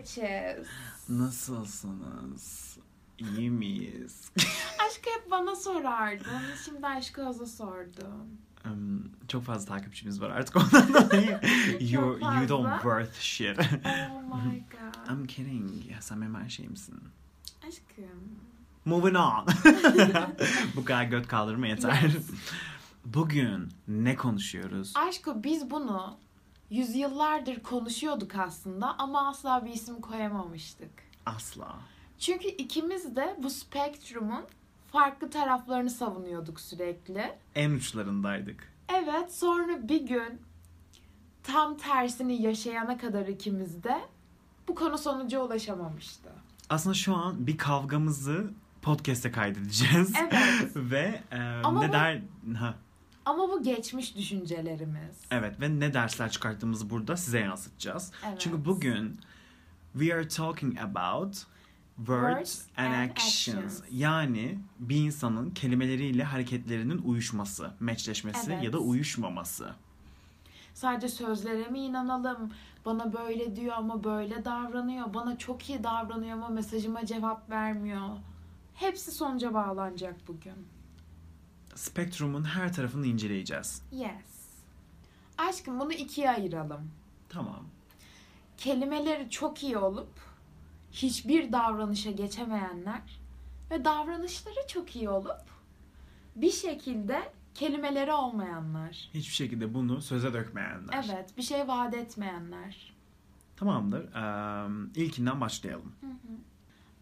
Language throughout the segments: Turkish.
bitches. Nasılsınız? İyi miyiz? Aşkı hep bana sorardın. Şimdi aşkı Öz'e sordum. Um, çok fazla takipçimiz var artık ondan dolayı. you, you don't worth shit. Oh my god. I'm kidding. Ya sen benim her şeyimsin. Aşkım. Moving on. Bu kadar göt kaldırma yeter. Yes. Bugün ne konuşuyoruz? Aşkı biz bunu yüzyıllardır konuşuyorduk aslında ama asla bir isim koyamamıştık. Asla. Çünkü ikimiz de bu spektrumun farklı taraflarını savunuyorduk sürekli. En uçlarındaydık. Evet sonra bir gün tam tersini yaşayana kadar ikimiz de bu konu sonuca ulaşamamıştı. Aslında şu an bir kavgamızı podcast'e kaydedeceğiz. Evet. Ve e, Ama ne bu- der... Ha, Ama bu geçmiş düşüncelerimiz. evet ve ne dersler çıkarttığımızı burada size yansıtacağız. Evet. Çünkü bugün we are talking about words, Words and, and actions. actions. Yani bir insanın kelimeleriyle hareketlerinin uyuşması, meçleşmesi Evet. ya da uyuşmaması. Sadece sözlere mi inanalım? Bana böyle diyor ama böyle davranıyor. Bana çok iyi davranıyor ama mesajıma cevap vermiyor. Hepsi sonuca bağlanacak bugün. Spektrumun her tarafını inceleyeceğiz. Yes. Aşkım bunu ikiye ayıralım. Tamam. Kelimeleri çok iyi olup hiçbir davranışa geçemeyenler ve davranışları çok iyi olup bir şekilde kelimeleri olmayanlar. Hiçbir şekilde bunu söze dökmeyenler. Evet, bir şey vaat etmeyenler. Tamamdır. Ee, ilkinden başlayalım.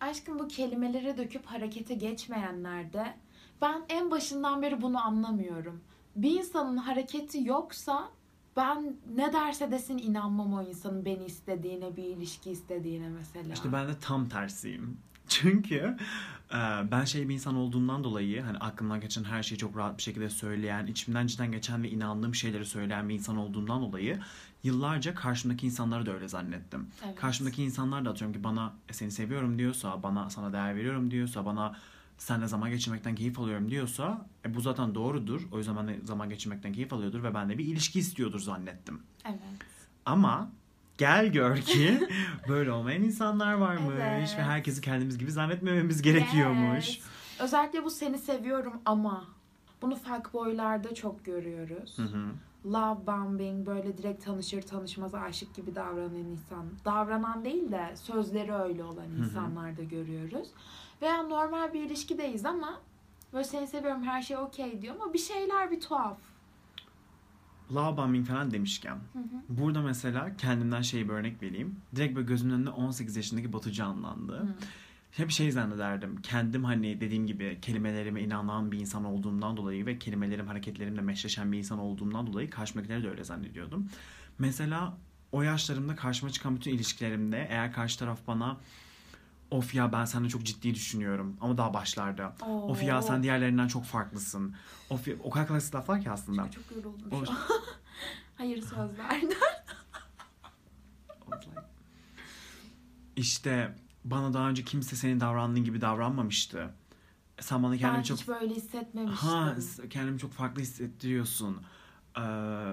Aşkım bu kelimeleri döküp harekete geçmeyenlerde ben en başından beri bunu anlamıyorum. Bir insanın hareketi yoksa ben ne derse desin inanmam o insanın beni istediğine, bir ilişki istediğine mesela. İşte ben de tam tersiyim. Çünkü e, ben şey bir insan olduğumdan dolayı hani aklımdan geçen her şeyi çok rahat bir şekilde söyleyen, içimden cidden geçen ve inandığım şeyleri söyleyen bir insan olduğumdan dolayı yıllarca karşımdaki insanları da öyle zannettim. Evet. Karşımdaki insanlar da atıyorum ki bana "E, seni seviyorum diyorsa, bana sana değer veriyorum diyorsa, bana seninle zaman geçirmekten keyif alıyorum diyorsa e, bu zaten doğrudur. O yüzden ben de zaman geçirmekten keyif alıyordur ve ben de bir ilişki istiyordur zannettim. Evet. Ama gel gör ki böyle olmayan insanlar varmış Evet. ve herkesi kendimiz gibi zannetmememiz gerekiyormuş. Yes. Özellikle bu seni seviyorum ama bunu fuckboylarda çok görüyoruz. Hı hı. Love bombing böyle direkt tanışır tanışmaz aşık gibi davranan insan. Davranan değil de sözleri öyle olan hı. insanlarda görüyoruz. Veya normal bir ilişkideyiz ama böyle seni seviyorum her şey okey diyor ama bir şeyler bir tuhaf. Love bombing falan demişken Hı hı. burada mesela kendimden şey bir örnek vereyim. Direkt böyle gözümün önünde 18 yaşındaki Batu canlandı. Hı. Hep şey zannederdim. Kendim hani dediğim gibi kelimelerime inanan bir insan olduğumdan dolayı ve kelimelerim hareketlerimle meşleşen bir insan olduğumdan dolayı karşımdakileri de öyle zannediyordum. Mesela o yaşlarımda karşıma çıkan bütün ilişkilerimde eğer karşı taraf bana of ya ben seni çok ciddi düşünüyorum ama daha başlarda. Oo. Of ya sen diğerlerinden çok farklısın. Of ya, o kadar klasik laflar ki aslında. Çok, çok yoruldum O- şu an. Hayır sözlerden. İşte bana daha önce kimse senin davrandığın gibi davranmamıştı. Sen bana Ben kendimi çok hiç böyle hissetmemiştim. ha kendimi çok farklı hissettiriyorsun. Ee,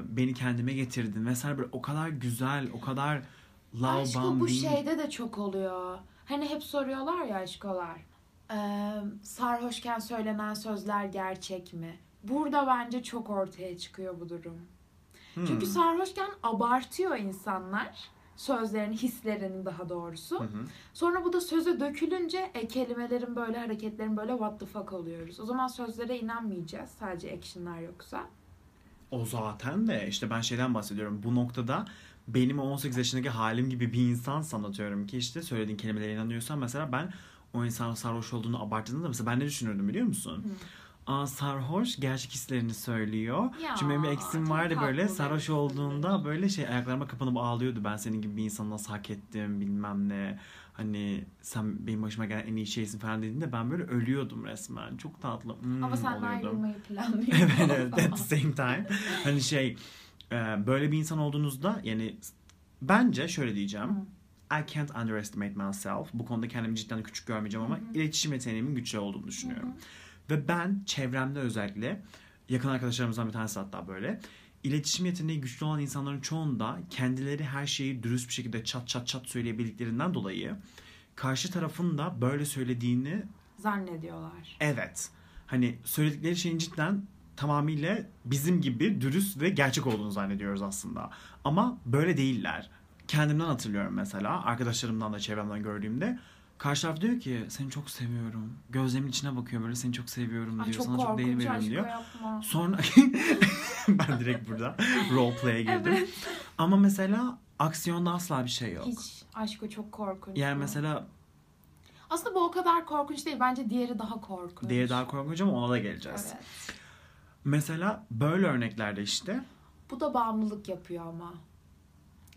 beni kendime getirdin vesaire böyle o kadar güzel, o kadar love Aşkı bu bombing. şeyde de çok oluyor. Hani hep soruyorlar ya aşkolar. Ee, sarhoşken söylenen sözler gerçek mi? Burada bence çok ortaya çıkıyor bu durum. Hmm. Çünkü sarhoşken abartıyor insanlar sözlerini, hislerini daha doğrusu. Hı hı. Sonra bu da söze dökülünce e, kelimelerin böyle, hareketlerin böyle what the fuck oluyoruz. O zaman sözlere inanmayacağız sadece actionlar yoksa. O zaten de işte ben şeyden bahsediyorum. Bu noktada benim 18 yaşındaki halim gibi bir insan sanıyorum ki işte söylediğin kelimelere inanıyorsan mesela ben o insanın sarhoş olduğunu abarttığında mesela ben ne düşünürdüm biliyor musun? Aa sarhoş gerçek hislerini söylüyor. Ya, Çünkü benim bir eksim vardı böyle sarhoş olduğunda böyle şey ayaklarıma kapanıp ağlıyordu. Ben senin gibi bir insanı nasıl hak ettim bilmem ne. Hani sen benim başıma gelen en iyi şeysin falan dediğinde ben böyle ölüyordum resmen. Çok tatlı. Hmm, Ama sen oluyordum. ayrılmayı planlıyorsun. evet evet at the same time. Hani şey e, böyle bir insan olduğunuzda yani bence şöyle diyeceğim. I can't underestimate myself. Bu konuda kendimi cidden küçük görmeyeceğim ama Hı hı. iletişim yeteneğimin güçlü olduğunu düşünüyorum. Hı Ve ben çevremde özellikle yakın arkadaşlarımızdan bir tanesi hatta böyle iletişim yeteneği güçlü olan insanların çoğunda kendileri her şeyi dürüst bir şekilde çat çat çat söyleyebildiklerinden dolayı karşı tarafın da böyle söylediğini Zannediyorlar. evet hani söyledikleri şeyin cidden tamamıyla bizim gibi dürüst ve gerçek olduğunu zannediyoruz aslında. Ama böyle değiller. Kendimden hatırlıyorum mesela. Arkadaşlarımdan da çevremden gördüğümde. Karşı taraf diyor ki seni çok seviyorum. Gözlerimin içine bakıyor böyle seni çok seviyorum Ay diyor. çok Sana çok değer veriyorum diyor. yapma. Sonra ben direkt burada role play'e girdim. Evet. Ama mesela aksiyonda asla bir şey yok. Hiç aşkı çok korkunç. Yani mesela Aslında bu o kadar korkunç değil. Bence diğeri daha korkunç. diğeri daha korkunç ama ona da geleceğiz. Evet. Mesela böyle örneklerde işte Bu da bağımlılık yapıyor ama.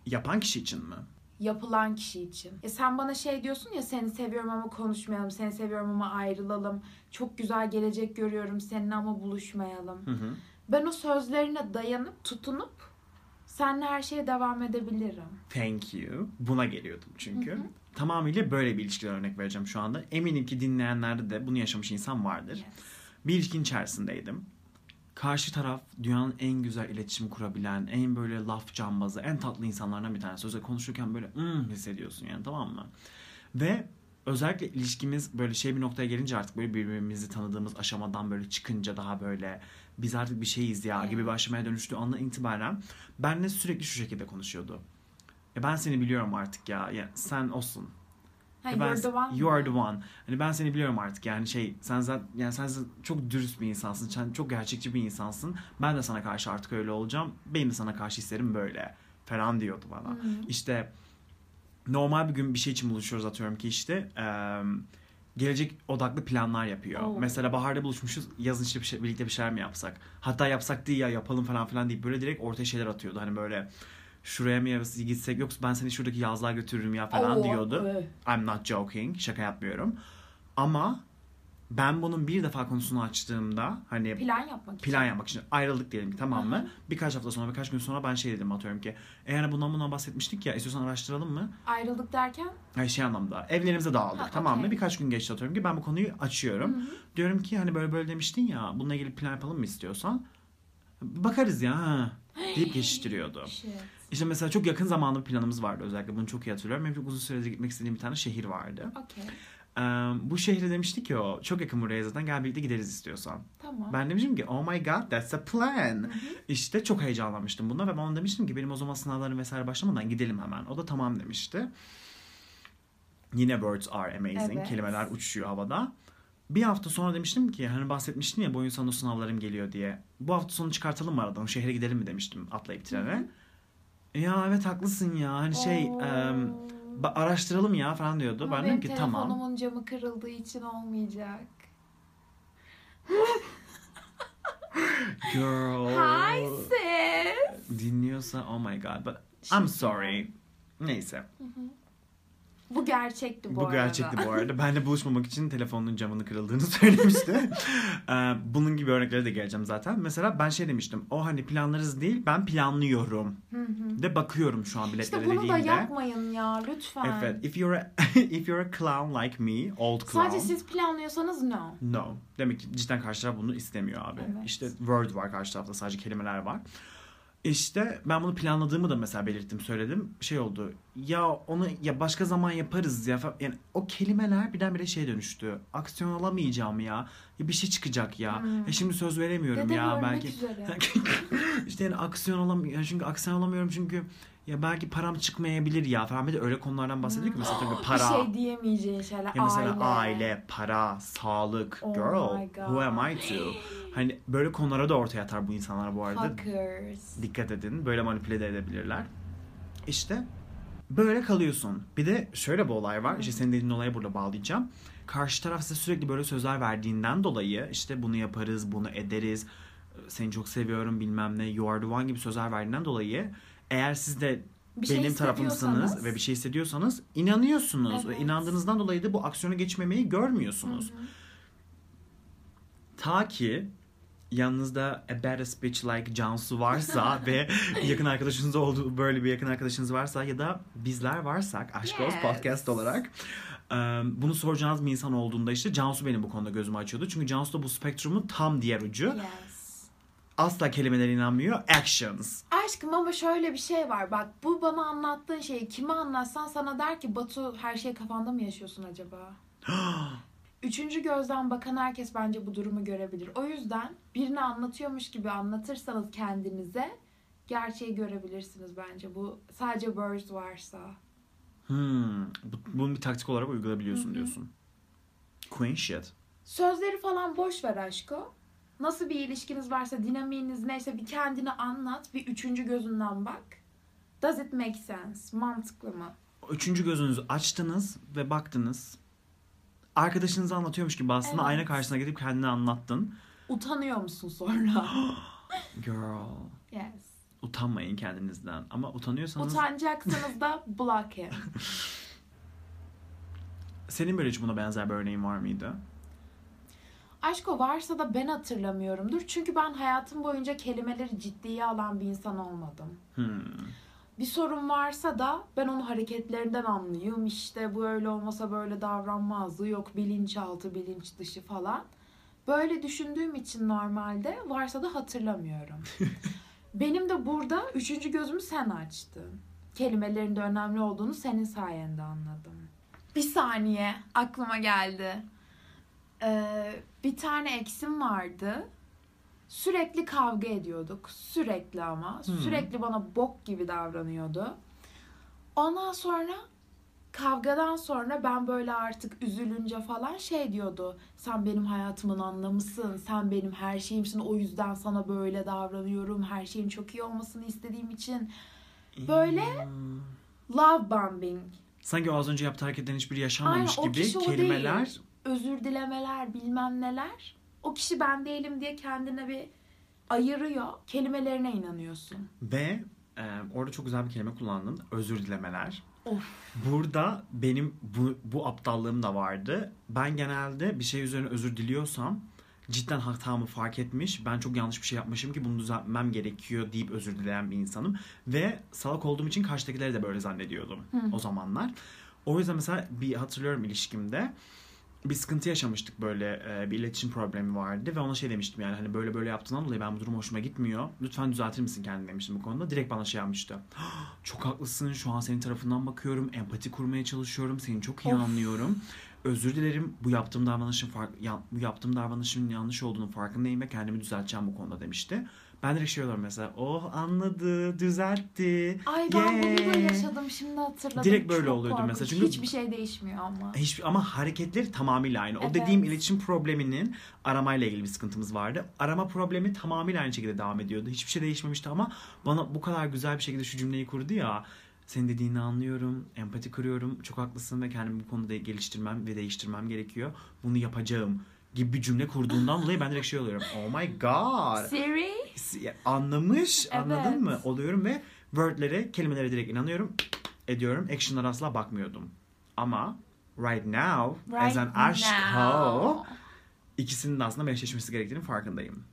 yapan kişi için mi? Yapılan kişi için. Ya sen bana şey diyorsun ya seni seviyorum ama konuşmayalım. Seni seviyorum ama ayrılalım. Çok güzel gelecek görüyorum seninle ama buluşmayalım. Hı hı. Ben o sözlerine dayanıp tutunup seninle her şeye devam edebilirim. Thank you. Buna geliyordum çünkü. Hı hı. Tamamıyla böyle bir ilişkiden örnek vereceğim şu anda. Eminim ki dinleyenlerde de bunu yaşamış insan vardır. Yes. Bir ilişkinin içerisindeydim. Karşı taraf dünyanın en güzel iletişim kurabilen, en böyle laf cambazı, en tatlı insanlardan bir tanesi. Özellikle konuşurken böyle hmm hissediyorsun yani tamam mı? Ve özellikle ilişkimiz böyle şey bir noktaya gelince artık böyle birbirimizi tanıdığımız aşamadan böyle çıkınca daha böyle biz artık bir şeyiz ya gibi bir aşamaya dönüştüğü andan itibaren benle sürekli şu şekilde konuşuyordu. E ben seni biliyorum artık ya. ya sen olsun. Ha, ben, you're the one. You are the one. Hani ben seni biliyorum artık yani şey sen zaten yani sen çok dürüst bir insansın. Sen çok gerçekçi bir insansın. Ben de sana karşı artık öyle olacağım. Benim de sana karşı hislerim böyle falan diyordu bana. Hı hı. İşte normal bir gün bir şey için buluşuyoruz atıyorum ki işte eee, gelecek odaklı planlar yapıyor. Oo. Mesela baharda buluşmuşuz yazın işte bir şey, birlikte bir şeyler mi yapsak? Hatta yapsak değil ya yapalım falan filan deyip böyle direkt ortaya şeyler atıyordu. Hani böyle şuraya mı gitsek yoksa ben seni şuradaki yazlığa götürürüm ya falan Oo, diyordu. ö. I'm not joking. Şaka yapmıyorum. Ama ben bunun bir defa konusunu açtığımda hani Plan yapmak için. plan yapmak için ayrıldık diyelim ki tamam mı? Birkaç hafta sonra birkaç gün sonra ben şey dedim atıyorum ki eğer bundan bundan bahsetmiştik ya istiyorsan araştıralım mı? Ayrıldık derken Ay şey anlamda evlerimize dağıldık Ha, tamam mı? okey. Birkaç gün geçti atıyorum ki ben bu konuyu açıyorum. Hı hı. Diyorum ki hani böyle böyle demiştin ya bununla ilgili plan yapalım mı istiyorsan? Bakarız ya ha deyip geçiştiriyordu. Shit. İşte mesela çok yakın zamanda bir planımız vardı özellikle bunu çok iyi hatırlıyorum. Benim çok uzun süredir gitmek istediğim bir tane şehir vardı. Okey. Ee, bu şehre demişti ki o çok yakın buraya zaten gel birlikte gideriz istiyorsan. Tamam. Ben demiştim ki oh my god that's a plan. Hı hı. İşte çok heyecanlanmıştım buna ve ben ona demiştim ki benim o zaman sınavlarım vesaire başlamadan gidelim hemen. O da tamam demişti. Yine words are amazing. Evet. Kelimeler uçuşuyor havada. Bir hafta sonra demiştim ki hani bahsetmiştin ya bu oyun sonu sınavlarım geliyor diye. Bu hafta sonu çıkartalım mı aradan? Şehre gidelim mi demiştim atlayıp trene. Ya evet haklısın ya. Hani şey Oo. em, ba- araştıralım ya falan diyordu. Ama ben dedim ki tamam. telefonumun camı kırıldığı için olmayacak. Girl. Hi sis. Dinliyorsa oh my god. But I'm sorry. Neyse. Bu gerçekti bu, Bu, arada. gerçekti bu arada. Ben de buluşmamak için telefonun camını kırıldığını söylemişti. Ee, Bunun gibi örneklere de geleceğim zaten. Mesela ben şey demiştim. O hani planlarız değil ben planlıyorum. Hı hı. De bakıyorum şu an biletlere İşte bunu da dediğimde. yapmayın ya lütfen. Evet. If you're a, if you're a clown like me, old clown. Sadece siz planlıyorsanız no. No. Demek ki cidden karşı taraf bunu istemiyor abi. Evet. İşte word var karşı tarafta sadece kelimeler var. İşte ben bunu planladığımı da mesela belirttim söyledim. Şey oldu. Ya onu ya başka zaman yaparız ya. Yani o kelimeler birdenbire şey dönüştü. Aksiyon alamayacağım ya. Ya bir şey çıkacak ya. Hmm. E şimdi söz veremiyorum ya görmek belki. işte yani aksiyon alamıyorum. Çünkü aksiyon alamıyorum çünkü ya belki param çıkmayabilir ya falan. Bir de öyle konulardan bahsediyor ki mesela tabii para. Bir şey diyemeyeceğin şeyler. Ya mesela aile. aile, para, sağlık, Oh girl, who am I to? Hani böyle konulara da ortaya atar bu insanlar bu arada. Fuckers. Dikkat edin. Böyle manipüle de edebilirler. İşte böyle kalıyorsun. Bir de şöyle bir olay var. İşte senin dediğin olaya burada bağlayacağım. Karşı taraf size sürekli böyle sözler verdiğinden dolayı işte bunu yaparız, bunu ederiz, seni çok seviyorum bilmem ne, you are the one gibi sözler verdiğinden dolayı eğer siz de Bir şey benim tarafımsınız hissediyorsanız- ve bir şey hissediyorsanız inanıyorsunuz. Ve Evet. inandığınızdan dolayı da bu aksiyona geçmemeyi görmüyorsunuz. Hı hı. Ta ki yanınızda a better speech like Cansu varsa ve yakın arkadaşınız olduğu böyle bir yakın arkadaşınız varsa ya da bizler varsak Aşk Yes. Podcast olarak bunu soracağınız bir insan olduğunda işte Cansu benim bu konuda gözümü açıyordu. Çünkü Cansu da bu spektrumun tam diğer ucu. Yes. Asla kelimelere inanmıyor. Actions. Aşkım ama şöyle bir şey var. Bak bu bana anlattığın şeyi kime anlatsan sana der ki Batu her şeyi kafanda mı yaşıyorsun acaba? Üçüncü gözden bakan herkes bence bu durumu görebilir. O yüzden birini anlatıyormuş gibi anlatırsanız kendinize gerçeği görebilirsiniz bence. Bu sadece words varsa. Hmm. Bu- Bunu bir taktik olarak uygulayabiliyorsun diyorsun. Queen shit. Sözleri falan boş ver aşko. Nasıl bir ilişkiniz varsa, dinamiğiniz neyse bir kendini anlat. Bir üçüncü gözünden bak. Does it make sense? Mantıklı mı? Üçüncü gözünüzü açtınız ve baktınız. Arkadaşınıza anlatıyormuş gibi aslında Evet. ayna karşısına gidip kendine anlattın. Utanıyor musun sonra? Girl. yes. Utanmayın kendinizden. Ama utanıyorsanız Utanacaksınız da block him. senin böyle hiç buna benzer bir örneğin var mıydı? Aşko varsa da ben hatırlamıyorumdur. Çünkü ben hayatım boyunca kelimeleri ciddiye alan bir insan olmadım. Hmm. Bir sorun varsa da ben onu hareketlerinden anlıyorum. İşte bu öyle olmasa böyle davranmazdı. Yok bilinçaltı, bilinç dışı falan. Böyle düşündüğüm için normalde varsa da hatırlamıyorum. Benim de burada üçüncü gözümü sen açtın. Kelimelerin de önemli olduğunu senin sayende anladım. Bir saniye aklıma geldi. Ee, bir tane eksim vardı. Sürekli kavga ediyorduk. Sürekli ama. Hmm. Sürekli bana bok gibi davranıyordu. Ondan sonra kavgadan sonra ben böyle artık üzülünce falan şey diyordu. Sen benim hayatımın anlamısın. Sen benim her şeyimsin. O yüzden sana böyle davranıyorum. Her şeyin çok iyi olmasını istediğim için. Böyle-. Love bombing. Sanki o az önce yaptığı hareketten hiçbiri yaşanmamış Aynen, gibi kelimeler değil. Özür dilemeler bilmem neler. O kişi ben değilim diye kendine bir ayırıyor. Kelimelerine inanıyorsun. ve e, orada çok güzel bir kelime kullandın. Özür dilemeler. Of. Burada benim bu, bu aptallığım da vardı. Ben genelde bir şey üzerine özür diliyorsam cidden hatamı fark etmiş. Ben çok yanlış bir şey yapmışım ki bunu düzeltmem gerekiyor deyip özür dileyen bir insanım. Ve salak olduğum için karşıdakileri de böyle zannediyordum Hı. o zamanlar. O yüzden mesela bir hatırlıyorum ilişkimde bir sıkıntı yaşamıştık böyle e, bir iletişim problemi vardı ve ona şey demiştim yani hani böyle böyle yaptığından dolayı ben bu durum hoşuma gitmiyor. Lütfen düzeltir misin kendini demiştim bu konuda. Direkt bana şey yapmıştı. Çok haklısın şu an senin tarafından bakıyorum. Empati kurmaya çalışıyorum. Seni çok iyi Of. anlıyorum. Özür dilerim. Bu yaptığım davranışın fark, ya- bu yaptığım davranışın yanlış olduğunu farkındayım ve kendimi düzelteceğim bu konuda demişti. Ben direkt şey oluyorum mesela. Oh anladı, düzeltti. Ay ben bunu da Yeah. yaşadım şimdi hatırladım. Direkt böyle Çok oluyordu korkunç. mesela. Çünkü- Hiçbir şey değişmiyor ama. Hiç, ama hareketleri tamamıyla aynı. O Evet. dediğim iletişim probleminin aramayla ilgili bir sıkıntımız vardı. Arama problemi tamamıyla aynı şekilde devam ediyordu. Hiçbir şey değişmemişti ama bana bu kadar güzel bir şekilde şu cümleyi kurdu ya. Senin dediğini anlıyorum, empati kuruyorum, çok haklısın ve kendimi bu konuda geliştirmem ve değiştirmem gerekiyor. Bunu yapacağım gibi bir cümle kurduğundan dolayı ben direkt şey oluyorum. Oh my god. Siri? Anlamış, anladın Evet. mı? Oluyorum ve wordlere, kelimelere direkt inanıyorum, ediyorum. Action'lara asla bakmıyordum. Ama right now, as an aşko, now. ikisinin de aslında meşleşmesi gerektiğinin farkındayım.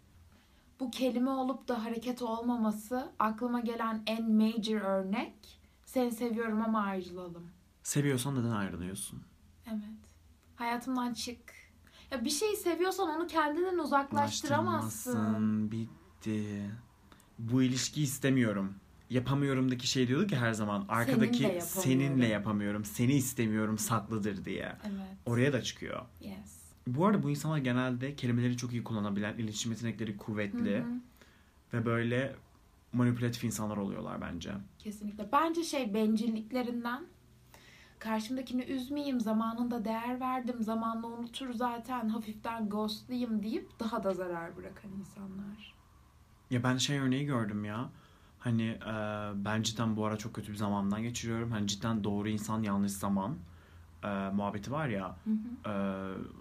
Bu kelime olup da hareket olmaması aklıma gelen en major örnek. Seni seviyorum ama ayrılalım. Seviyorsan neden ayrılıyorsun? Evet. Hayatımdan çık. Ya bir şeyi seviyorsan onu kendinden uzaklaştıramazsın. Ulaştıramazsın, Bitti. Bu ilişkiyi istemiyorum. Yapamıyorumdaki şey diyorduk ya her zaman. Arkadaki yapamıyorum. seninle yapamıyorum, seni istemiyorum saklıdır diye. Evet. Oraya da çıkıyor. Yes. Bu arada bu insanlar genelde kelimeleri çok iyi kullanabilen, iletişim yetenekleri kuvvetli Hı hı. ve böyle manipülatif insanlar oluyorlar bence. Kesinlikle. Bence şey bencilliklerinden karşımdakini üzmeyeyim, zamanında değer verdim, zamanla unutur zaten, hafiften ghostlayayım deyip daha da zarar bırakan insanlar. Ya ben şey örneği gördüm ya. Hani e, ben cidden bu ara çok kötü bir zamandan geçiriyorum. Hani cidden doğru insan yanlış zaman e, muhabbeti var ya. Hı hı. e,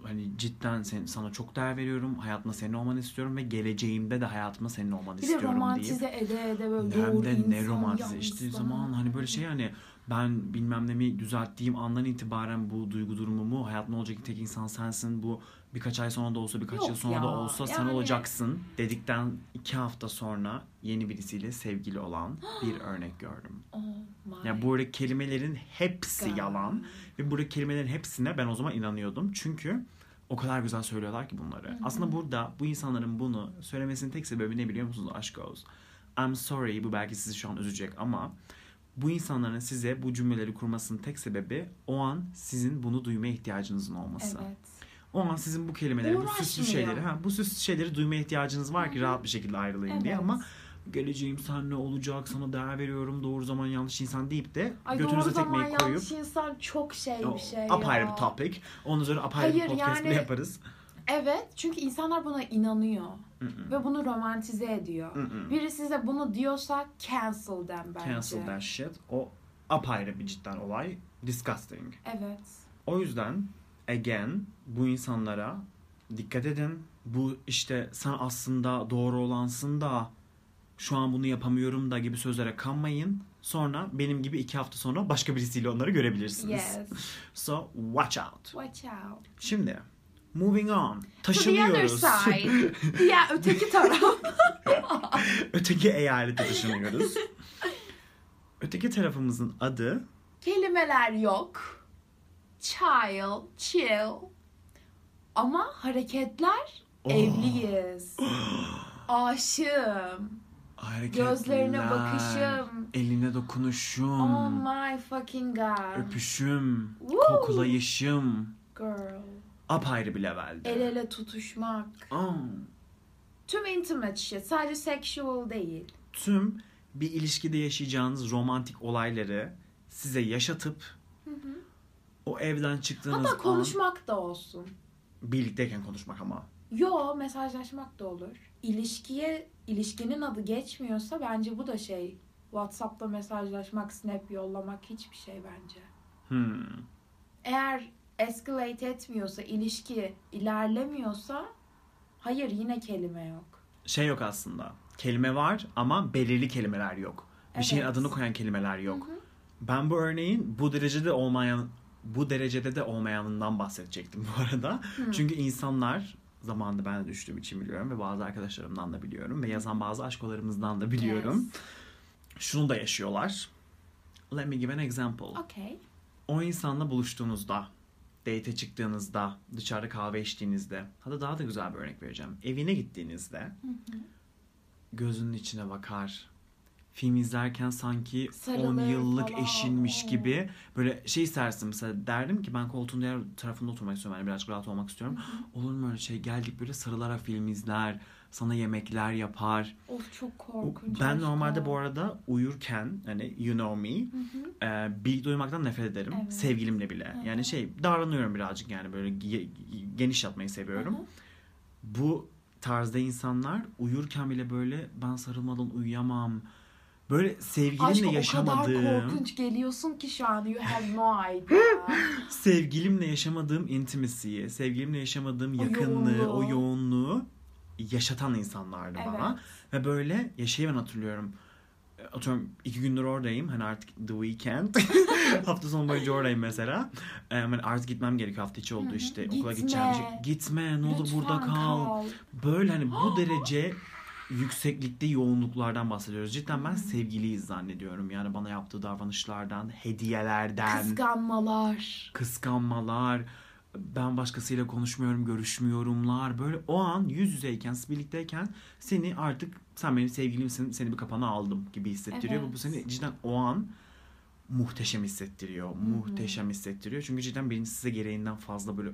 hani cidden sen, sana çok değer veriyorum. Hayatımda senin olmanı istiyorum ve geleceğimde de hayatımda senin olmanı Bir de istiyorum deyip. romantize ede ede böyle Hem doğru de ne romantize işte zaman hani böyle şey hani ben bilmem ne mi düzelttiğim andan itibaren bu duygu durumumu hayatımda olacak tek insan sensin bu birkaç ay sonra da olsa birkaç Yok yıl sonra ya, da olsa sen yani- olacaksın dedikten iki hafta sonra yeni birisiyle sevgili olan bir örnek gördüm. Oh my Yani buradaki kelimelerin hepsi God. yalan ve buradaki kelimelerin hepsine ben o zaman inanıyordum çünkü O kadar güzel söylüyorlar ki bunları. Aslında burada bu insanların bunu söylemesinin tek sebebi ne biliyor musunuz? Aşk olsun. I'm sorry bu belki sizi şu an üzecek ama bu insanların size bu cümleleri kurmasının tek sebebi o an sizin bunu duymaya ihtiyacınızın olması. Evet. O an sizin bu kelimeleri, bu süslü Uğraşmıyor. şeyleri, ha, bu süslü şeyleri duymaya ihtiyacınız var ki rahat bir şekilde ayrılayım diye Evet. ama geleceğim sen ne olacak sana değer veriyorum doğru zaman yanlış insan deyip de Ay götünüze doğru zaman tekmeyi koyup yanlış insan çok şey bir şey apayrı ya. bir topic. Onun üzerine apayrı bir Hayır, podcast yani- yaparız. Evet çünkü insanlar buna inanıyor. Mm-mm. Ve bunu romantize ediyor. Mm-mm. Biri size bunu diyorsa cancel them bence. Cancel that shit. O apayrı bir cidden olay. Disgusting. Evet. O yüzden again bu insanlara dikkat edin. Bu işte sen aslında doğru olansın da şu an bunu yapamıyorum da gibi sözlere kanmayın. Sonra benim gibi iki hafta sonra başka birisiyle onları görebilirsiniz. Yes. So watch out. Watch out. Şimdi moving on. To the other Taşınıyoruz. side. Diğer öteki taraf. Öteki eyalete taşınıyoruz. Öteki tarafımızın adı Kelimeler yok. Child, chill. Ama hareketler Oh. evliyiz. Aşığım. hareketler. Gözlerine bakışım. Eline dokunuşum. Oh my fucking god. Öpüşüm. Woo. Koklayışım. Girl. Apayrı bir levelde. El ele tutuşmak. Aa, Tüm intimate shit. Sadece sexual değil. tüm bir ilişkide yaşayacağınız romantik olayları size yaşatıp o evden çıktığınız Hatta konuşmak da olsun. an birlikteyken konuşmak ama. Yo mesajlaşmak da olur. İlişkiye ilişkinin adı geçmiyorsa bence bu da şey. WhatsApp'ta mesajlaşmak, snap yollamak hiçbir şey bence. Hmm. Eğer escalate etmiyorsa, ilişki ilerlemiyorsa hayır yine kelime yok. Şey yok aslında. Kelime var ama belirli kelimeler yok. Bir şeyin Evet. adını koyan kelimeler yok. Hı hı. Ben bu örneğin bu derecede olmayan bu derecede de olmayanından bahsedecektim bu arada. Çünkü insanlar zamanında ben de düştüğüm için biliyorum ve bazı arkadaşlarımdan da biliyorum ve yazan bazı aşkolarımızdan da biliyorum. Yes. Şunu da yaşıyorlar. Let me give an example. Okay. O insanla buluştuğunuzda, date çıktığınızda, dışarıda kahve içtiğinizde, hatta daha da güzel bir örnek vereceğim. Evine gittiğinizde gözünün içine bakar. Film izlerken sanki 10 Sarılır yıllık falan. eşinmiş gibi böyle şey istersin mesela derdim ki ben koltuğun diğer tarafında oturmak istiyorum yani birazcık rahat olmak istiyorum. Olur mu öyle şey geldik böyle sarılarak film izler, sana yemekler yapar. Of çok O- korkunç. Ben aşkım. normalde bu arada uyurken hani you know me Hı hı. e, bilgi duymaktan nefret ederim. Evet. Sevgilimle bile. Hı. Yani şey davranıyorum birazcık yani böyle ge- geniş yatmayı seviyorum. Hı hı. Bu tarzda insanlar uyurken bile böyle ben sarılmadan uyuyamam. Böyle sevgilimle Aşkım o kadar yaşamadığım, korkunç geliyorsun ki şu an you have no idea. sevgilimle yaşamadığım intimacy'yi, sevgilimle yaşamadığım O yakınlığı, o yoğunluğu. yoğunluğu yaşatan insanlardı bana. evet. Ve böyle ya şeyi ben hatırlıyorum. Atıyorum iki gündür oradayım. Hani artık the weekend. hafta sonu boyunca oradayım mesela. E, hani artık gitmem gerekiyor. Hafta içi oldu işte. Okula Gitme. gideceğim. bir şey- Gitme ne olur burada kal. Böyle hani bu derece yükseklikte yoğunluklardan bahsediyoruz. Cidden ben sevgiliyiz zannediyorum. Yani bana yaptığı davranışlardan, hediyelerden, Kıskanmalar. kıskanmalar, ben başkasıyla konuşmuyorum, görüşmüyorumlar. Böyle o an yüz yüzeyken, birlikteyken seni artık sen benim sevgilimsin, seni bir kapana aldım gibi hissettiriyor. Ve bu Evet. seni cidden o an muhteşem hissettiriyor. Muhteşem hissettiriyor. Çünkü cidden benim size gereğinden fazla böyle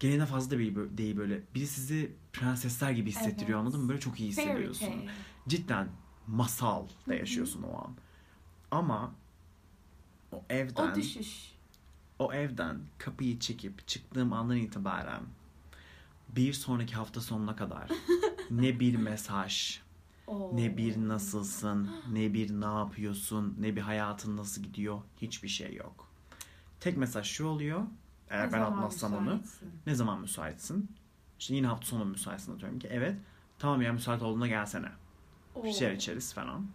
gereğinden fazla değil, böyle- değil böyle. Biri sizi prensesler gibi hissettiriyor Evet. anladın mı? Böyle çok iyi Fairy hissediyorsun. tale. Cidden masal da yaşıyorsun o an. Ama o evden O düşüş. O evden kapıyı çekip çıktığım andan itibaren bir sonraki hafta sonuna kadar ne bir mesaj, Oo. ne bir nasılsın, ne bir ne yapıyorsun, ne bir hayatın nasıl gidiyor hiçbir şey yok. Tek mesaj şu oluyor. Eğer Ne ben atmazsam onu ne zaman müsaitsin? İşte yine hafta sonu müsaitsin atıyorum ki evet tamam ya müsait olduğunda gelsene. Bir Oo. şeyler içeriz falan.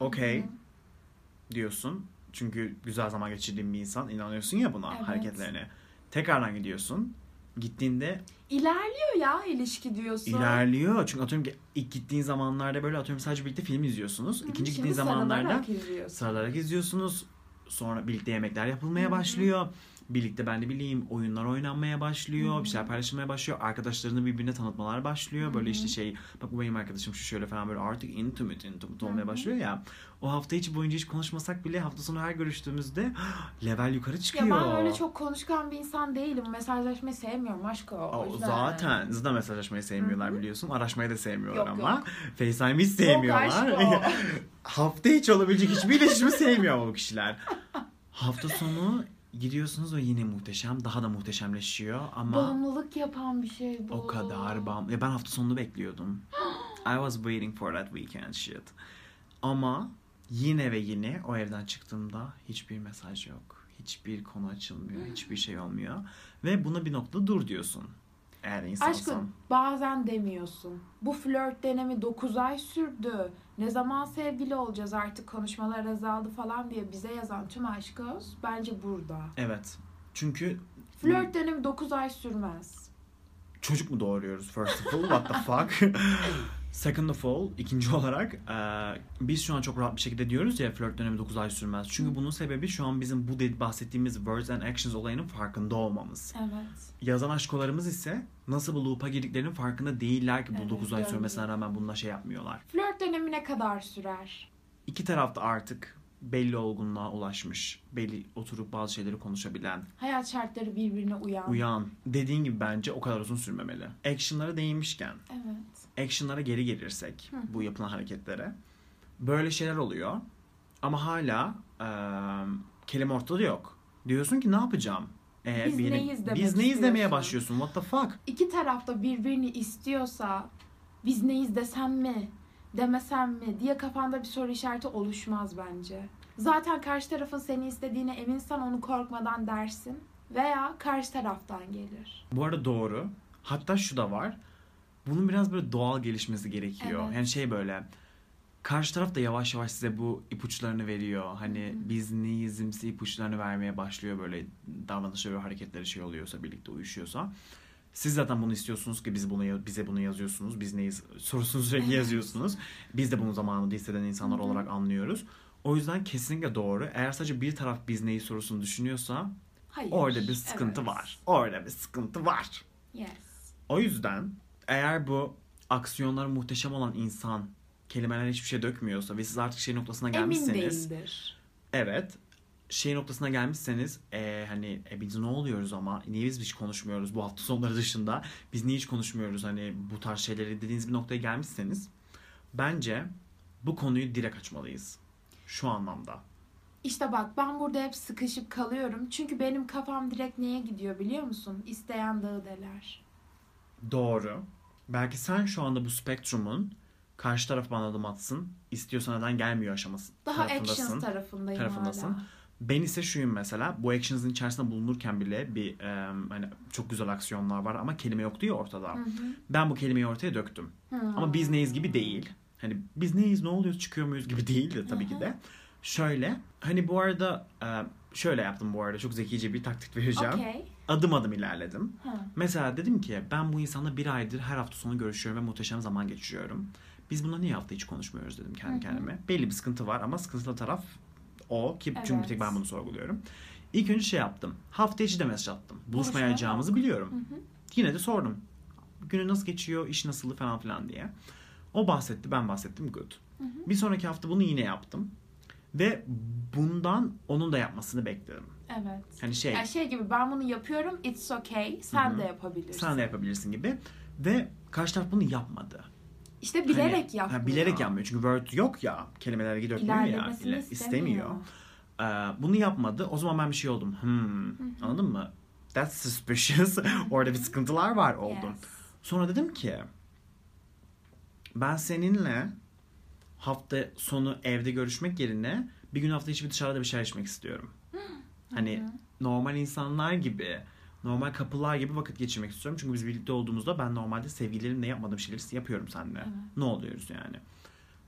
Okey diyorsun. Çünkü güzel zaman geçirdiğin bir insan inanıyorsun ya buna Evet. hareketlerine. Tekrardan gidiyorsun. Gittiğinde İlerliyor ya ilişki diyorsun. ilerliyor. Çünkü atıyorum ki ilk gittiğin zamanlarda böyle atıyorum sadece birlikte film izliyorsunuz. Hı İkinci gittiğin zamanlarda sarılarak izliyorsun. sarılarak izliyorsunuz. Sonra birlikte yemekler yapılmaya başlıyor. Birlikte ben de bileyim oyunlar oynanmaya başlıyor. Bir şeyler paylaşılmaya başlıyor. Arkadaşlarını birbirine tanıtmalar başlıyor. Böyle işte şey bak bu benim arkadaşım şu şöyle falan böyle artık intimate intimate olmaya başlıyor ya. O hafta içi boyunca hiç konuşmasak bile hafta sonu her görüştüğümüzde level yukarı çıkıyor. Ya ben öyle çok konuşkan bir insan değilim. Mesajlaşmayı sevmiyorum aşkım. O O yüzden. zaten zaten mesajlaşmayı sevmiyorlar biliyorsun. Araşmayı da sevmiyorlar Yok, ama. yok. FaceTime'ı hiç sevmiyorlar. aşk. Hafta içi olabilecek hiçbir iletişimi sevmiyor o kişiler. Hafta sonu gidiyorsunuz ve yine muhteşem. Daha da muhteşemleşiyor ama Bağımlılık yapan bir şey bu. o kadar bam. Ya ben hafta sonunu bekliyordum. I was waiting for that weekend shit. Ama yine ve yine o evden çıktığımda hiçbir mesaj yok. Hiçbir konu açılmıyor. Hiçbir şey olmuyor. Ve buna bir noktada dur diyorsun. Eğer insansan. Aşkım bazen demiyorsun. Bu flört dönemi 9 ay sürdü. Ne zaman sevgili olacağız artık konuşmalar azaldı falan diye bize yazan tüm aşkız bence burada. Evet. Çünkü Flört dönemi 9 ay sürmez. çocuk mu doğuruyoruz first of all? What the fuck? Second of all, ikinci olarak eee, biz şu an çok rahat bir şekilde diyoruz ya flört dönemi 9 ay sürmez. Çünkü bunun sebebi şu an bizim bu de- bahsettiğimiz words and actions olayının farkında olmamız. Evet. Yazan aşkolarımız ise nasıl bu loop'a girdiklerinin farkında değiller ki bu Evet, 9 ay sürmesine rağmen bununla şey yapmıyorlar. Flört dönemi ne kadar sürer? İki taraf da artık belli olgunluğa ulaşmış. Belli oturup bazı şeyleri konuşabilen, Hayat şartları birbirine uyan. uyan. Dediğin gibi bence o kadar uzun sürmemeli. Action'lara değinmişken Evet. Action'lara geri gelirsek Hı. bu yapılan hareketlere böyle şeyler oluyor ama hala eee kelime ortada yok. Diyorsun ki ne yapacağım? Ee, Biz bir- neyiz demek Biz neyiz demeye başlıyorsun. What the fuck? İki tarafta birbirini istiyorsa biz neyiz desem mi demesem mi diye kafanda bir soru işareti oluşmaz bence. Zaten karşı tarafın seni istediğine eminsen onu korkmadan dersin veya karşı taraftan gelir. Bu arada doğru. Hatta şu da var. Bunun biraz böyle doğal gelişmesi gerekiyor. Evet. Yani şey böyle karşı taraf da yavaş yavaş size bu ipuçlarını veriyor. Hani biz neyizimsi ipuçlarını vermeye başlıyor böyle davranışları ve hareketleri şey oluyorsa birlikte uyuşuyorsa. Siz zaten bunu istiyorsunuz ki biz bunu bize bunu yazıyorsunuz. Biz neyiz sorusunu sürekli yazıyorsunuz. Biz de bunu zamanında hisseden insanlar hı. olarak anlıyoruz. O yüzden kesinlikle doğru. Eğer sadece bir taraf biz neyi sorusunu düşünüyorsa Hayır. orada bir sıkıntı Evet. var. Orada bir sıkıntı var. Yes. O yüzden eğer bu aksiyonları muhteşem olan insan kelimeler hiçbir şey dökmüyorsa ve siz artık şey noktasına Emin gelmişseniz değildir. evet şey noktasına gelmişseniz e, hani e, biz ne oluyoruz ama niye biz hiç konuşmuyoruz bu hafta sonları dışında biz niye hiç konuşmuyoruz hani bu tarz şeyleri dediğiniz bir noktaya gelmişseniz bence bu konuyu direkt açmalıyız şu anlamda. İşte bak ben burada hep sıkışıp kalıyorum. Çünkü benim kafam direkt neye gidiyor biliyor musun? İsteyen dağı deler. Doğru. Belki sen şu anda bu spektrumun karşı taraf bana adım atsın, istiyorsa neden gelmiyor aşaması Daha actions tarafındayım tarafındasın. hala. Ben ise şuyum mesela bu actions'ın içerisinde bulunurken bile bir em, hani çok güzel aksiyonlar var ama kelime yok diyor ortada. Hı hı. Ben bu kelimeyi ortaya döktüm. Hı. Ama biz neyiz gibi değil. Hani biz neyiz ne oluyoruz çıkıyor muyuz gibi değil de tabii ki de. Şöyle hani bu arada e, şöyle yaptım bu arada çok zekice bir taktik vereceğim. Okey. Adım adım ilerledim. Hı. Mesela dedim ki ben bu insanla bir aydır her hafta sonu görüşüyorum ve muhteşem zaman geçiriyorum. Biz bununla niye hafta hiç konuşmuyoruz dedim kendi Hı hı. kendime. Belli bir sıkıntı var ama sıkıntılı taraf o ki çünkü Evet. bir tek ben bunu sorguluyorum. İlk önce şey yaptım. Hafta içi de mesaj attım. Buluşmayacağımızı biliyorum. Hı hı. Yine de sordum. Günü nasıl geçiyor, iş nasıl falan filan diye. O bahsetti, ben bahsettim. Good. Hı hı. Bir sonraki hafta bunu yine yaptım. Ve bundan onun da yapmasını bekledim. Evet. Hani şey, Yani şey gibi ben bunu yapıyorum it's okay sen Hı hı. de yapabilirsin. sen de yapabilirsin gibi. Ve karşı taraf bunu yapmadı. İşte bilerek Hani- yapmıyor. Ha, bilerek yapmıyor. Çünkü word yok ya. Kelimeler dökmüyor ya. İle- istemiyor. Ee, bunu yapmadı. O zaman ben bir şey oldum. Hmm. Anladın mı? That's suspicious. Orada bir sıkıntılar var oldum. Yes. Sonra dedim ki ben seninle hafta sonu evde görüşmek yerine bir gün hafta içi bir dışarıda bir şey içmek istiyorum. Hani Hı hı. normal insanlar gibi, normal kapılar gibi vakit geçirmek istiyorum. Çünkü biz birlikte olduğumuzda ben normalde sevgililerimle yapmadığım şeyleri yapıyorum seninle. Evet. Ne oluyoruz yani?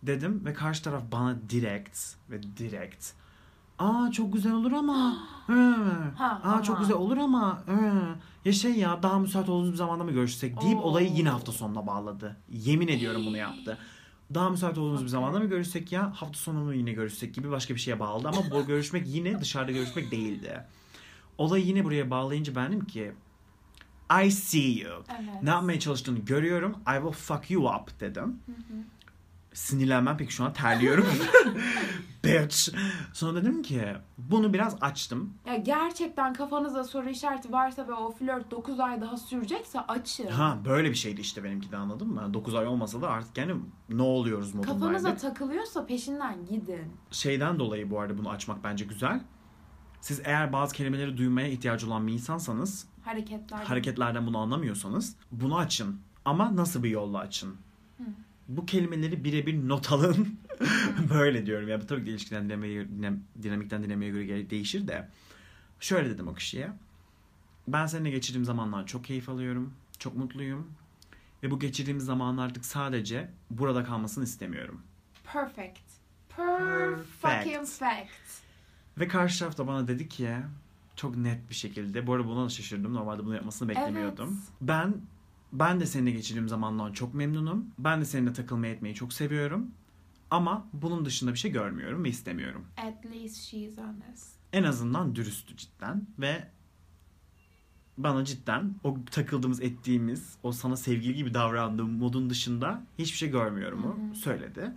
Dedim ve karşı taraf bana direkt ve direkt Aa çok güzel olur ama. hı. Ha, Aa çok ama. güzel olur ama. hı. Ya şey ya daha müsait olduğumuz bir zamanda mı görüşsek deyip Oo. olayı yine hafta sonuna bağladı. Yemin ediyorum bunu yaptı. Daha müsait olduğumuz bir zamanda mı görüşsek ya hafta sonu mu yine görüşsek gibi başka bir şeye bağladı ama bu görüşmek yine dışarıda görüşmek değildi. Olayı yine buraya bağlayınca ben dedim ki I see you. Evet. Ne yapmaya çalıştığını görüyorum. I will fuck you up dedim. Sinirlenmem peki şu an terliyorum. Bitch. Sonra dedim ki bunu biraz açtım. Ya gerçekten kafanızda soru işareti varsa ve o flört 9 ay daha sürecekse açın. Ha böyle bir şeydi işte benimki de anladın mı? 9 ay olmasa da artık yani ne oluyoruz modundaydı. Kafanıza takılıyorsa peşinden gidin. Şeyden dolayı bu arada bunu açmak bence güzel. Siz eğer bazı kelimeleri duymaya ihtiyacı olan bir insansanız, Hareketler. hareketlerden bunu anlamıyorsanız bunu açın. Ama nasıl bir yolla açın? Bu kelimeleri birebir not alın. Böyle diyorum ya. Bu tabii ki de ilişkiden dinlemeye, dinam- dinamikten dinlemeye göre değişir de. Şöyle dedim o kişiye. Ben seninle geçirdiğim zamanlar çok keyif alıyorum. Çok mutluyum. Ve bu geçirdiğimiz zamanlar artık sadece burada kalmasını istemiyorum. Perfect. Per fucking fact. Ve karşı taraf da bana dedi ki çok net bir şekilde. Bu arada buna da şaşırdım. Normalde bunu yapmasını beklemiyordum. Evet. Ben ben de seninle geçirdiğim zamandan çok memnunum. Ben de seninle takılmayı etmeyi çok seviyorum. Ama bunun dışında bir şey görmüyorum ve istemiyorum. At least she's honest. En azından dürüsttü cidden ve bana cidden o takıldığımız ettiğimiz o sana sevgili gibi davrandığım modun dışında hiçbir şey görmüyorum hı. söyledi.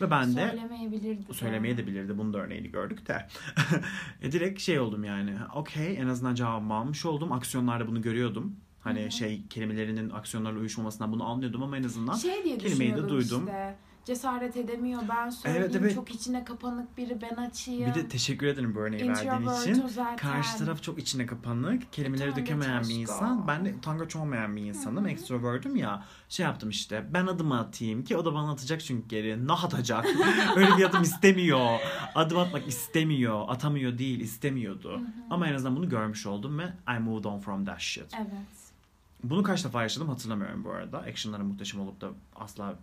Ve ben de Söylemeyebilirdi. söylemeye de bilirdi. Bunun da örneğini gördük de. e, direkt şey oldum yani. Okey en azından cevabımı almış oldum. Aksiyonlarda bunu görüyordum. Hani Hı hı. şey kelimelerinin aksiyonlarla uyuşmamasından bunu anlıyordum ama en azından Şey diye Kelimeyi de duydum. işte. Cesaret edemiyor ben söyleyeyim. Evet, evet. Çok içine kapanık biri ben açayım. bir de teşekkür ederim bu örneği verdiğin için. zaten. Karşı taraf çok içine kapanık, kelimeleri Utangaç dökemeyen bir insan. Ben de utangaç olmayan bir insanım, extrovert'üm ya. Şey yaptım işte, ben adımı atayım ki o da bana atacak çünkü geri. Ne atacak? Öyle bir adım istemiyor. Adım atmak istemiyor. Atamıyor değil, istemiyordu. Ama en azından bunu görmüş oldum ve I moved on from that shit. Evet. Bunu kaç defa yaşadım hatırlamıyorum bu arada. Action'ları muhteşem olup da asla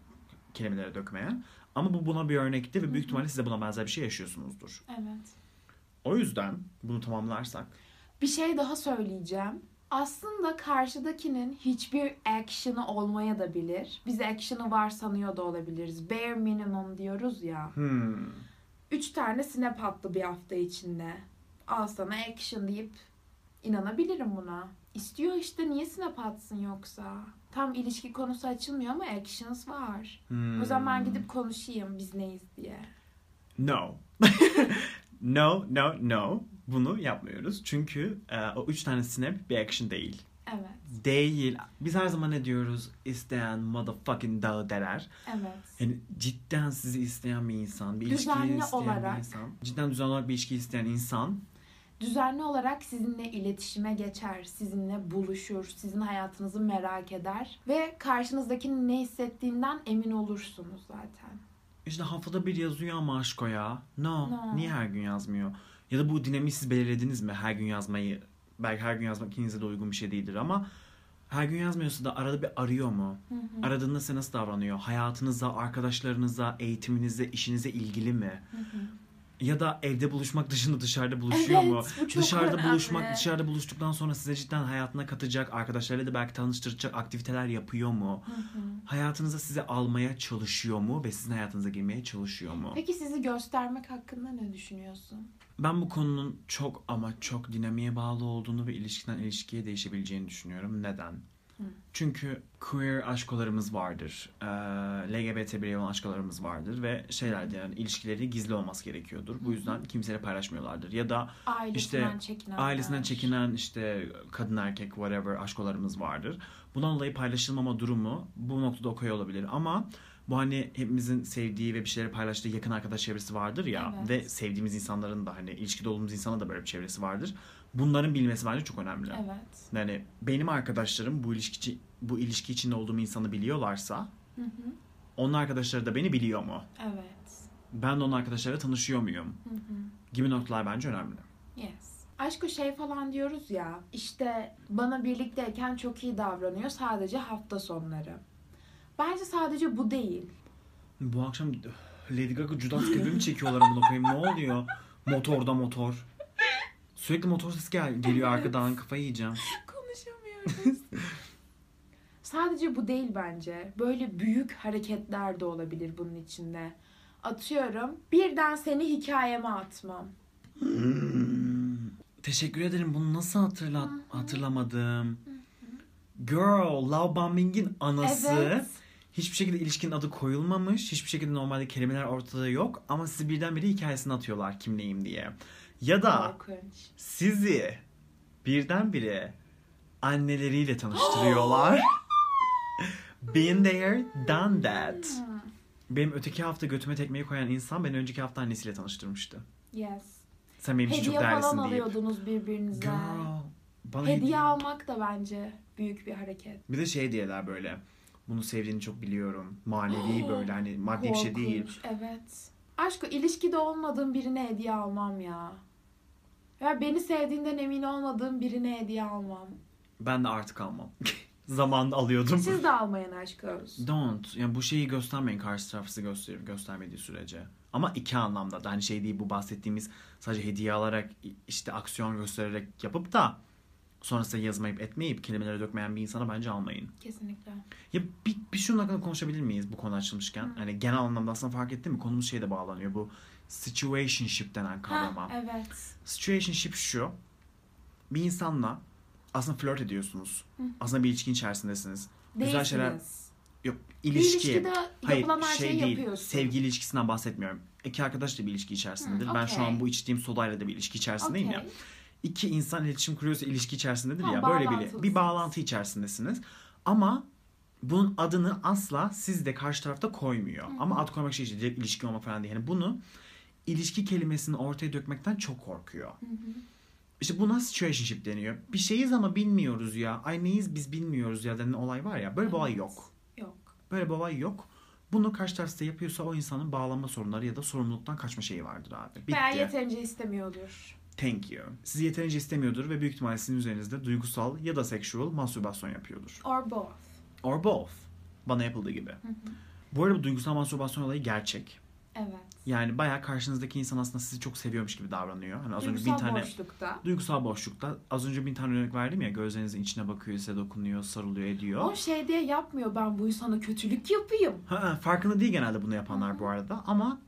kelimelere dökmeyen. Ama bu buna bir örnekti ve büyük ihtimalle siz de buna benzer bir şey yaşıyorsunuzdur. Evet. O yüzden bunu tamamlarsak Bir şey daha söyleyeceğim. Aslında karşıdakinin hiçbir action'ı olmaya da bilir. Biz action'ı var sanıyor da olabiliriz. Bare minimum diyoruz ya. hmm, Üç tane snap attı bir hafta içinde. Al sana action deyip inanabilirim buna. İstiyor işte niye snap atsın yoksa? Tam ilişki konusu açılmıyor ama actions var. hmm. O zaman ben gidip konuşayım biz neyiz diye. No. no, no, no. Bunu yapmıyoruz. Çünkü e, o üç tane snap bir action değil. Evet. Değil. Biz her zaman ne diyoruz? İsteyen motherfucking dağı derer. Evet. Yani cidden sizi isteyen bir insan, bir Düzenli isteyen bir olarak. insan. Cidden düzenli olarak bir ilişki isteyen insan Düzenli olarak sizinle iletişime geçer, sizinle buluşur, sizin hayatınızı merak eder ve karşınızdakinin ne hissettiğinden emin olursunuz zaten. işte haftada bir yazıyor ama aşko ya. No. No. Niye her gün yazmıyor? Ya da bu dinamiği siz belirlediniz mi? Her gün yazmayı. Belki her gün yazmak ikinize de uygun bir şey değildir ama her gün yazmıyorsa da arada bir arıyor mu? Hı hı. Aradığında size nasıl davranıyor? Hayatınıza, arkadaşlarınıza, eğitiminize, işinize ilgili mi? Hı hı. Ya da evde buluşmak dışında dışarıda buluşuyor mu? Evet, bu çok dışarıda önemli. buluşmak, dışarıda buluştuktan sonra size cidden hayatına katacak, arkadaşlarıyla da belki tanıştıracak aktiviteler yapıyor mu? Hı hı. Hayatınıza size almaya çalışıyor mu ve sizin hayatınıza girmeye çalışıyor mu? Peki sizi göstermek hakkında ne düşünüyorsun? Ben bu konunun çok ama çok dinamiğe bağlı olduğunu ve ilişkiden ilişkiye değişebileceğini düşünüyorum. Neden? Hı. Çünkü queer aşkolarımız vardır. Ee, LGBT birey olan aşkolarımız vardır ve şeyler yani ilişkileri gizli olması gerekiyordur. Bu yüzden kimseyle paylaşmıyorlardır. Ya da Ailesinden İşte çekinen. ailesinden çekinen işte kadın erkek whatever aşkolarımız vardır. Bundan dolayı paylaşılmama durumu bu noktada okey olabilir ama bu hani hepimizin sevdiği ve bir şeyleri paylaştığı yakın arkadaş çevresi vardır ya Evet. ve sevdiğimiz insanların da hani ilişkide olduğumuz insanın da böyle bir çevresi vardır. Bunların bilmesi bence çok önemli. Evet. Yani benim arkadaşlarım bu ilişki bu ilişki içinde olduğum insanı biliyorlarsa Hı hı. onun arkadaşları da beni biliyor mu? Evet. Ben de onun arkadaşlarıyla tanışıyor muyum? Hı hı. Gibi noktalar bence önemli. Yes. Aşkı şey falan diyoruz ya işte bana birlikteyken çok iyi davranıyor sadece hafta sonları. Bence sadece bu değil. Bu akşam Lady Gaga Judas gibi mi çekiyorlar amına koyayım ne oluyor? Motorda motor. Sürekli motor sesi gel geliyor arkadan kafayı yiyeceğim. Konuşamıyoruz. sadece bu değil bence. Böyle büyük hareketler de olabilir bunun içinde. Atıyorum birden seni hikayeme atmam. Hmm. Teşekkür ederim. Bunu nasıl hatırla hatırlamadım? Girl, love bombing'in anası. Evet. Hiçbir şekilde ilişkinin adı koyulmamış. Hiçbir şekilde normalde kelimeler ortada yok. Ama sizi birdenbire hikayesini atıyorlar kim neyim diye. Ya da sizi birdenbire anneleriyle tanıştırıyorlar. Been there, done that. Benim öteki hafta götüme tekmeyi koyan insan beni önceki hafta annesiyle tanıştırmıştı. Yes. Sen benim için çok Hediye falan değerlisin deyip. alıyordunuz birbirinize. Girl, bana Hediye hediye- almak da bence büyük bir hareket. Bir de şey diyorlar böyle. Bunu sevdiğini çok biliyorum. Manevi böyle hani maddi bir şey değil. Korkunç, Evet. Aşkı ilişkide olmadığım birine hediye almam ya. Ya beni sevdiğinden emin olmadığım birine hediye almam. Ben de artık almam. Zamanında alıyordum. Siz de almayın aşk olsun. Don't. Yani bu şeyi göstermeyin karşı tarafı göster göstermediği sürece. Ama iki anlamda da hani şey değil bu bahsettiğimiz sadece hediye alarak işte aksiyon göstererek yapıp da sonrasında yazmayıp etmeyip kelimelere dökmeyen bir insana bence almayın. Kesinlikle. Ya bir, bir şunun hakkında konuşabilir miyiz bu konu açılmışken? Hani genel anlamda aslında fark ettin mi? Konumuz şeye de bağlanıyor. Bu situationship denen kavrama. Ha, evet. Situationship şu. Bir insanla aslında flört ediyorsunuz. Hı. Aslında bir ilişkin içerisindesiniz. Güzel Değilsiniz. şeyler yok Bir ilişki. ilişkide Hayır yapılan her şey şeyi değil. yapıyorsun. Sevgili ilişkisinden bahsetmiyorum. İki arkadaş da bir ilişki içerisindedir. Hı, Ben şu an bu içtiğim sodayla da bir ilişki içerisindeyim ya. İki insan iletişim kuruyorsa ilişki içerisindedir Ha, ya. Böyle bir, bağlantılısınız. bir bağlantı içerisindesiniz. Ama bunun adını asla siz de karşı tarafta koymuyor. Ama ad koymak şey işte direkt ilişki olma falan değil. Yani bunu ilişki kelimesini ortaya dökmekten çok korkuyor. İşte buna situationship deniyor. Bir şeyiz ama bilmiyoruz ya. Ay neyiz biz bilmiyoruz ya denen olay var ya. Böyle bir olay Evet. yok. Yok. Böyle bir olay yok. Bunu karşı taraf size yapıyorsa o insanın bağlanma sorunları ya da sorumluluktan kaçma şeyi vardır abi. Bitti. Veya yeterince istemiyordur. Thank you. Sizi yeterince istemiyordur ve büyük ihtimalle sizin üzerinizde duygusal ya da sexual mastürbasyon yapıyordur. Or both. Or both. Bana yapıldığı gibi. Bu arada bu duygusal mastürbasyon olayı gerçek. Evet. Yani bayağı karşınızdaki insan aslında sizi çok seviyormuş gibi davranıyor. Hani az önce bin Duygusal tane boşlukta. duygusal boşlukta az önce bin tane örnek verdim ya gözlerinizin içine bakıyor, size dokunuyor, sarılıyor, ediyor. O şey diye yapmıyor ben bu insana kötülük yapayım. Ha, farkında değil genelde bunu yapanlar bu arada ama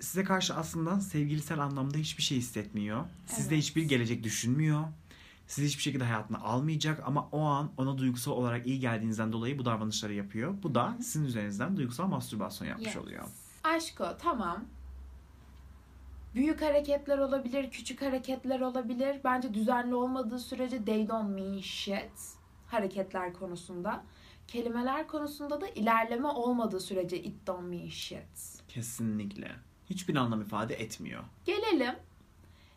size karşı aslında sevgilisel anlamda hiçbir şey hissetmiyor. Sizde Evet. hiçbir gelecek düşünmüyor. Sizi hiçbir şekilde hayatına almayacak ama o an ona duygusal olarak iyi geldiğinizden dolayı bu davranışları yapıyor. Bu da sizin üzerinizden duygusal mastürbasyon yapmış Yes. oluyor. Aşko tamam. Büyük hareketler olabilir, küçük hareketler olabilir. Bence düzenli olmadığı sürece they don't mean shit hareketler konusunda. Kelimeler konusunda da ilerleme olmadığı sürece it don't mean shit. Kesinlikle. Hiçbir anlam ifade etmiyor. Gelelim.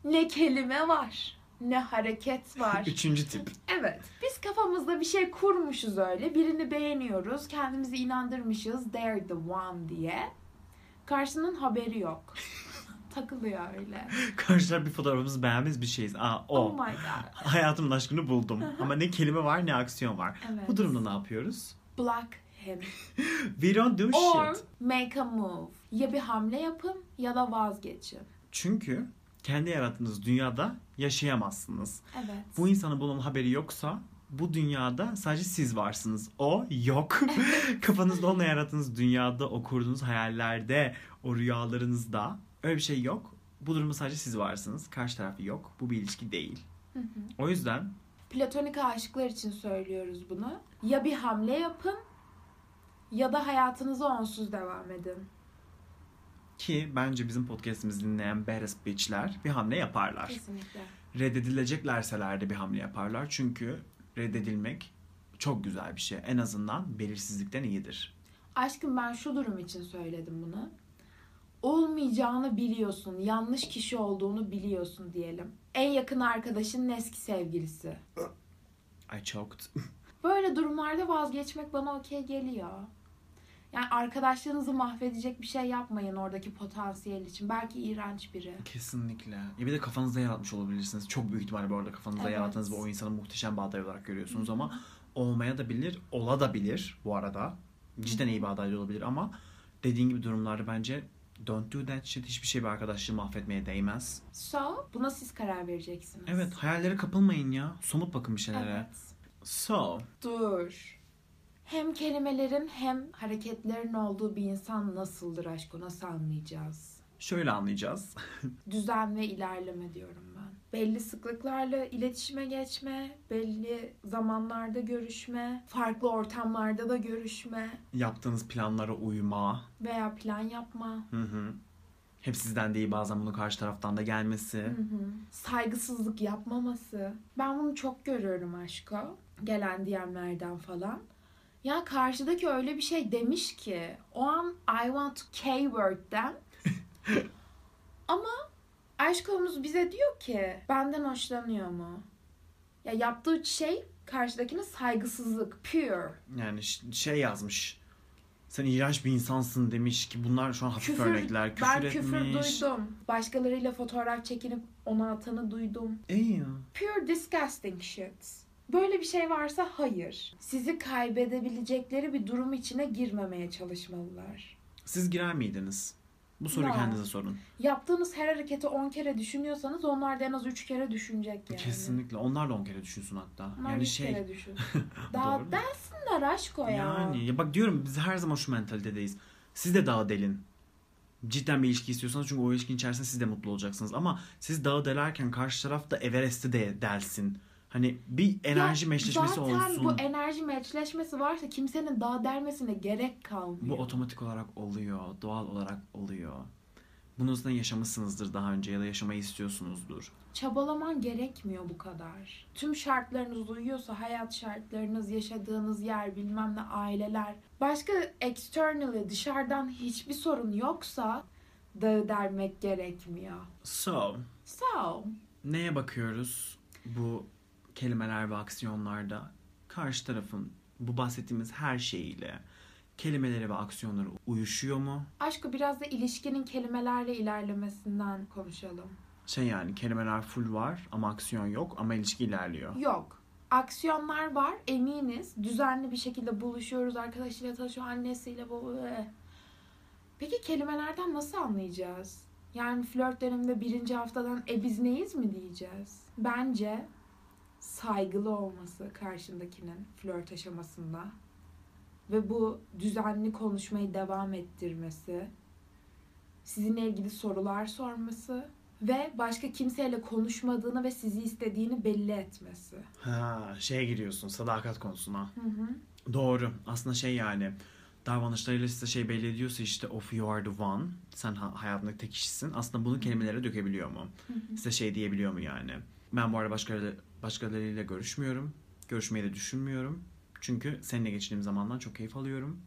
Ne kelime var, ne hareket var. Üçüncü tip. Evet. Biz kafamızda bir şey kurmuşuz öyle. Birini beğeniyoruz. Kendimizi inandırmışız. They're the one diye. Karşının haberi yok. Takılıyor öyle. Karşılar bir fotoğrafımızı beğenmez bir şeyiz. Aa o. Oh my god. Hayatımın aşkını buldum. Ama ne kelime var ne aksiyon var. Evet. Bu durumda ne yapıyoruz? Block him. We don't do Or shit. make a move. Ya bir hamle yapın ya da vazgeçin. Çünkü kendi yarattığınız dünyada yaşayamazsınız. Evet. Bu insanın bunun haberi yoksa bu dünyada sadece siz varsınız. O yok. Kafanızda onunla yarattığınız dünyada, o kurduğunuz hayallerde, o rüyalarınızda öyle bir şey yok. Bu durumda sadece siz varsınız. Karşı tarafı yok. Bu bir ilişki değil. O yüzden Platonik aşıklar için söylüyoruz bunu. Ya bir hamle yapın ya da hayatınıza onsuz devam edin. Ki bence bizim podcast'imizi dinleyen badass bitch'ler bir hamle yaparlar. Kesinlikle. Reddedileceklerseler de bir hamle yaparlar. Çünkü reddedilmek çok güzel bir şey. En azından belirsizlikten iyidir. Aşkım ben şu durum için söyledim bunu. Olmayacağını biliyorsun, yanlış kişi olduğunu biliyorsun diyelim. En yakın arkadaşının eski sevgilisi. I choked. Böyle durumlarda vazgeçmek bana okey geliyor. Yani arkadaşlarınızı mahvedecek bir şey yapmayın oradaki potansiyel için. Belki iğrenç biri. Kesinlikle. Ya bir de kafanızda yaratmış olabilirsiniz. Çok büyük ihtimalle bu arada kafanızda Evet. yarattığınız ve o insanı muhteşem bir aday olarak görüyorsunuz ama olmaya da bilir, ola da bilir bu arada. Cidden iyi bir aday da olabilir ama dediğin gibi durumlarda bence don't do that shit. Hiçbir şey bir arkadaşlığı mahvetmeye değmez. So, buna siz karar vereceksiniz. Evet, hayallere kapılmayın ya. Somut bakın bir şeylere. Evet. So, Dur. Hem kelimelerin hem hareketlerin olduğu bir insan nasıldır aşkı nasıl anlayacağız? şöyle anlayacağız. Düzen ve ilerleme diyorum ben. belli sıklıklarla iletişime geçme, belli zamanlarda görüşme, farklı ortamlarda da görüşme Yaptığınız planlara uyma. veya plan yapma. Hı hı. Hep sizden değil bazen bunu karşı taraftan da gelmesi. Hı hı. Saygısızlık yapmaması. Ben bunu çok görüyorum aşko. Gelen DM'lerden falan. Ya karşıdaki öyle bir şey demiş ki o an I want to K-word'den ama aşkımız bize diyor ki benden hoşlanıyor mu? Ya yaptığı şey karşıdakine saygısızlık. Pure. Yani şey yazmış. Sen iğrenç bir insansın demiş ki bunlar şu an hafif Küfür, örnekler. Küfür ben etmiş. küfür duydum. Başkalarıyla fotoğraf çekinip onu atanı duydum. İyi ya. Pure disgusting shit. Böyle bir şey varsa hayır. Sizi kaybedebilecekleri bir durum içine girmemeye çalışmalılar. Siz girer miydiniz? Bu soruyu kendinize sorun. Yaptığınız her hareketi 10 kere düşünüyorsanız onlar da en az 3 kere düşünecek yani. Kesinlikle. Onlar da on kere düşünsün hatta. Onlar yani şey. kere düşün. Daha dersinler aşko ya. Yani ya bak diyorum biz her zaman şu mentalitedeyiz. Siz de dağı delin. Cidden bir ilişki istiyorsanız çünkü o ilişkinin içerisinde siz de mutlu olacaksınız. Ama siz dağı delerken karşı taraf da Everest'i de delsin. Hani bir enerji Ya meşleşmesi zaten olsun. bu enerji meçleşmesi varsa kimsenin daha dermesine gerek kalmıyor. Bu otomatik olarak oluyor. Doğal olarak oluyor. Bunu zaten yaşamışsınızdır daha önce ya da yaşamayı istiyorsunuzdur. Çabalaman gerekmiyor bu kadar. Tüm şartlarınız uyuyorsa hayat şartlarınız, yaşadığınız yer, bilmem ne aileler. Başka externally dışarıdan hiçbir sorun yoksa dağı dermek gerekmiyor. So, So, neye bakıyoruz bu kelimeler ve aksiyonlarda? Karşı tarafın bu bahsettiğimiz her şeyiyle kelimeleri ve aksiyonları uyuşuyor mu? aşkı biraz da ilişkinin kelimelerle ilerlemesinden konuşalım. Şey yani kelimeler full var ama aksiyon yok ama ilişki ilerliyor. Yok. Aksiyonlar var eminiz. Düzenli bir şekilde buluşuyoruz. Arkadaşıyla tanışıyor. Annesiyle bu. Peki kelimelerden nasıl anlayacağız? Yani flört döneminde birinci haftadan e biz neyiz mi diyeceğiz? Bence saygılı olması karşındakinin flört aşamasında ve bu düzenli konuşmayı devam ettirmesi, sizinle ilgili sorular sorması ve başka kimseyle konuşmadığını ve sizi istediğini belli etmesi. Ha, şeye giriyorsun sadakat konusuna. Hı hı. Doğru. Aslında şey yani davranışlarıyla size şey belli ediyorsa işte of you are the one. Sen ha- hayatındaki tek kişisin. Aslında bunu kelimelere dökebiliyor mu? Hı hı. Size şey diyebiliyor mu yani? Ben bu arada başkaları, başkalarıyla görüşmüyorum. Görüşmeyi de düşünmüyorum. Çünkü seninle geçirdiğim zamandan çok keyif alıyorum.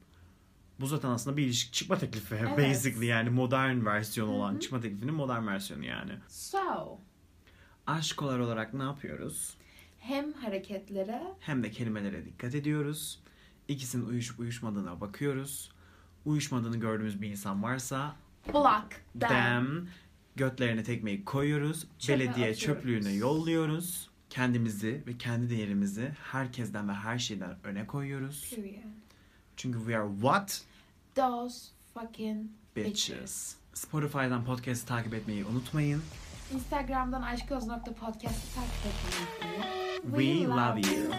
Bu zaten aslında bir ilişki çıkma teklifi. Evet. Basically yani modern versiyonu Hı olan çıkma teklifinin modern versiyonu yani. So, Aşkolar olarak ne yapıyoruz? hem hareketlere hem de kelimelere dikkat ediyoruz. İkisinin uyuşup uyuşmadığına bakıyoruz. Uyuşmadığını gördüğümüz bir insan varsa block them. dem götlerine tekmeyi koyuyoruz. Çöpe belediye atıyoruz. çöplüğüne yolluyoruz. Kendimizi ve kendi değerimizi herkesten ve her şeyden öne koyuyoruz. Period. Çünkü we are what? Those fucking Bitches. Spotify'dan podcast'ı takip etmeyi unutmayın. Instagram'dan aşkoz.podcast'ı takip etmeyi unutmayın. We love you.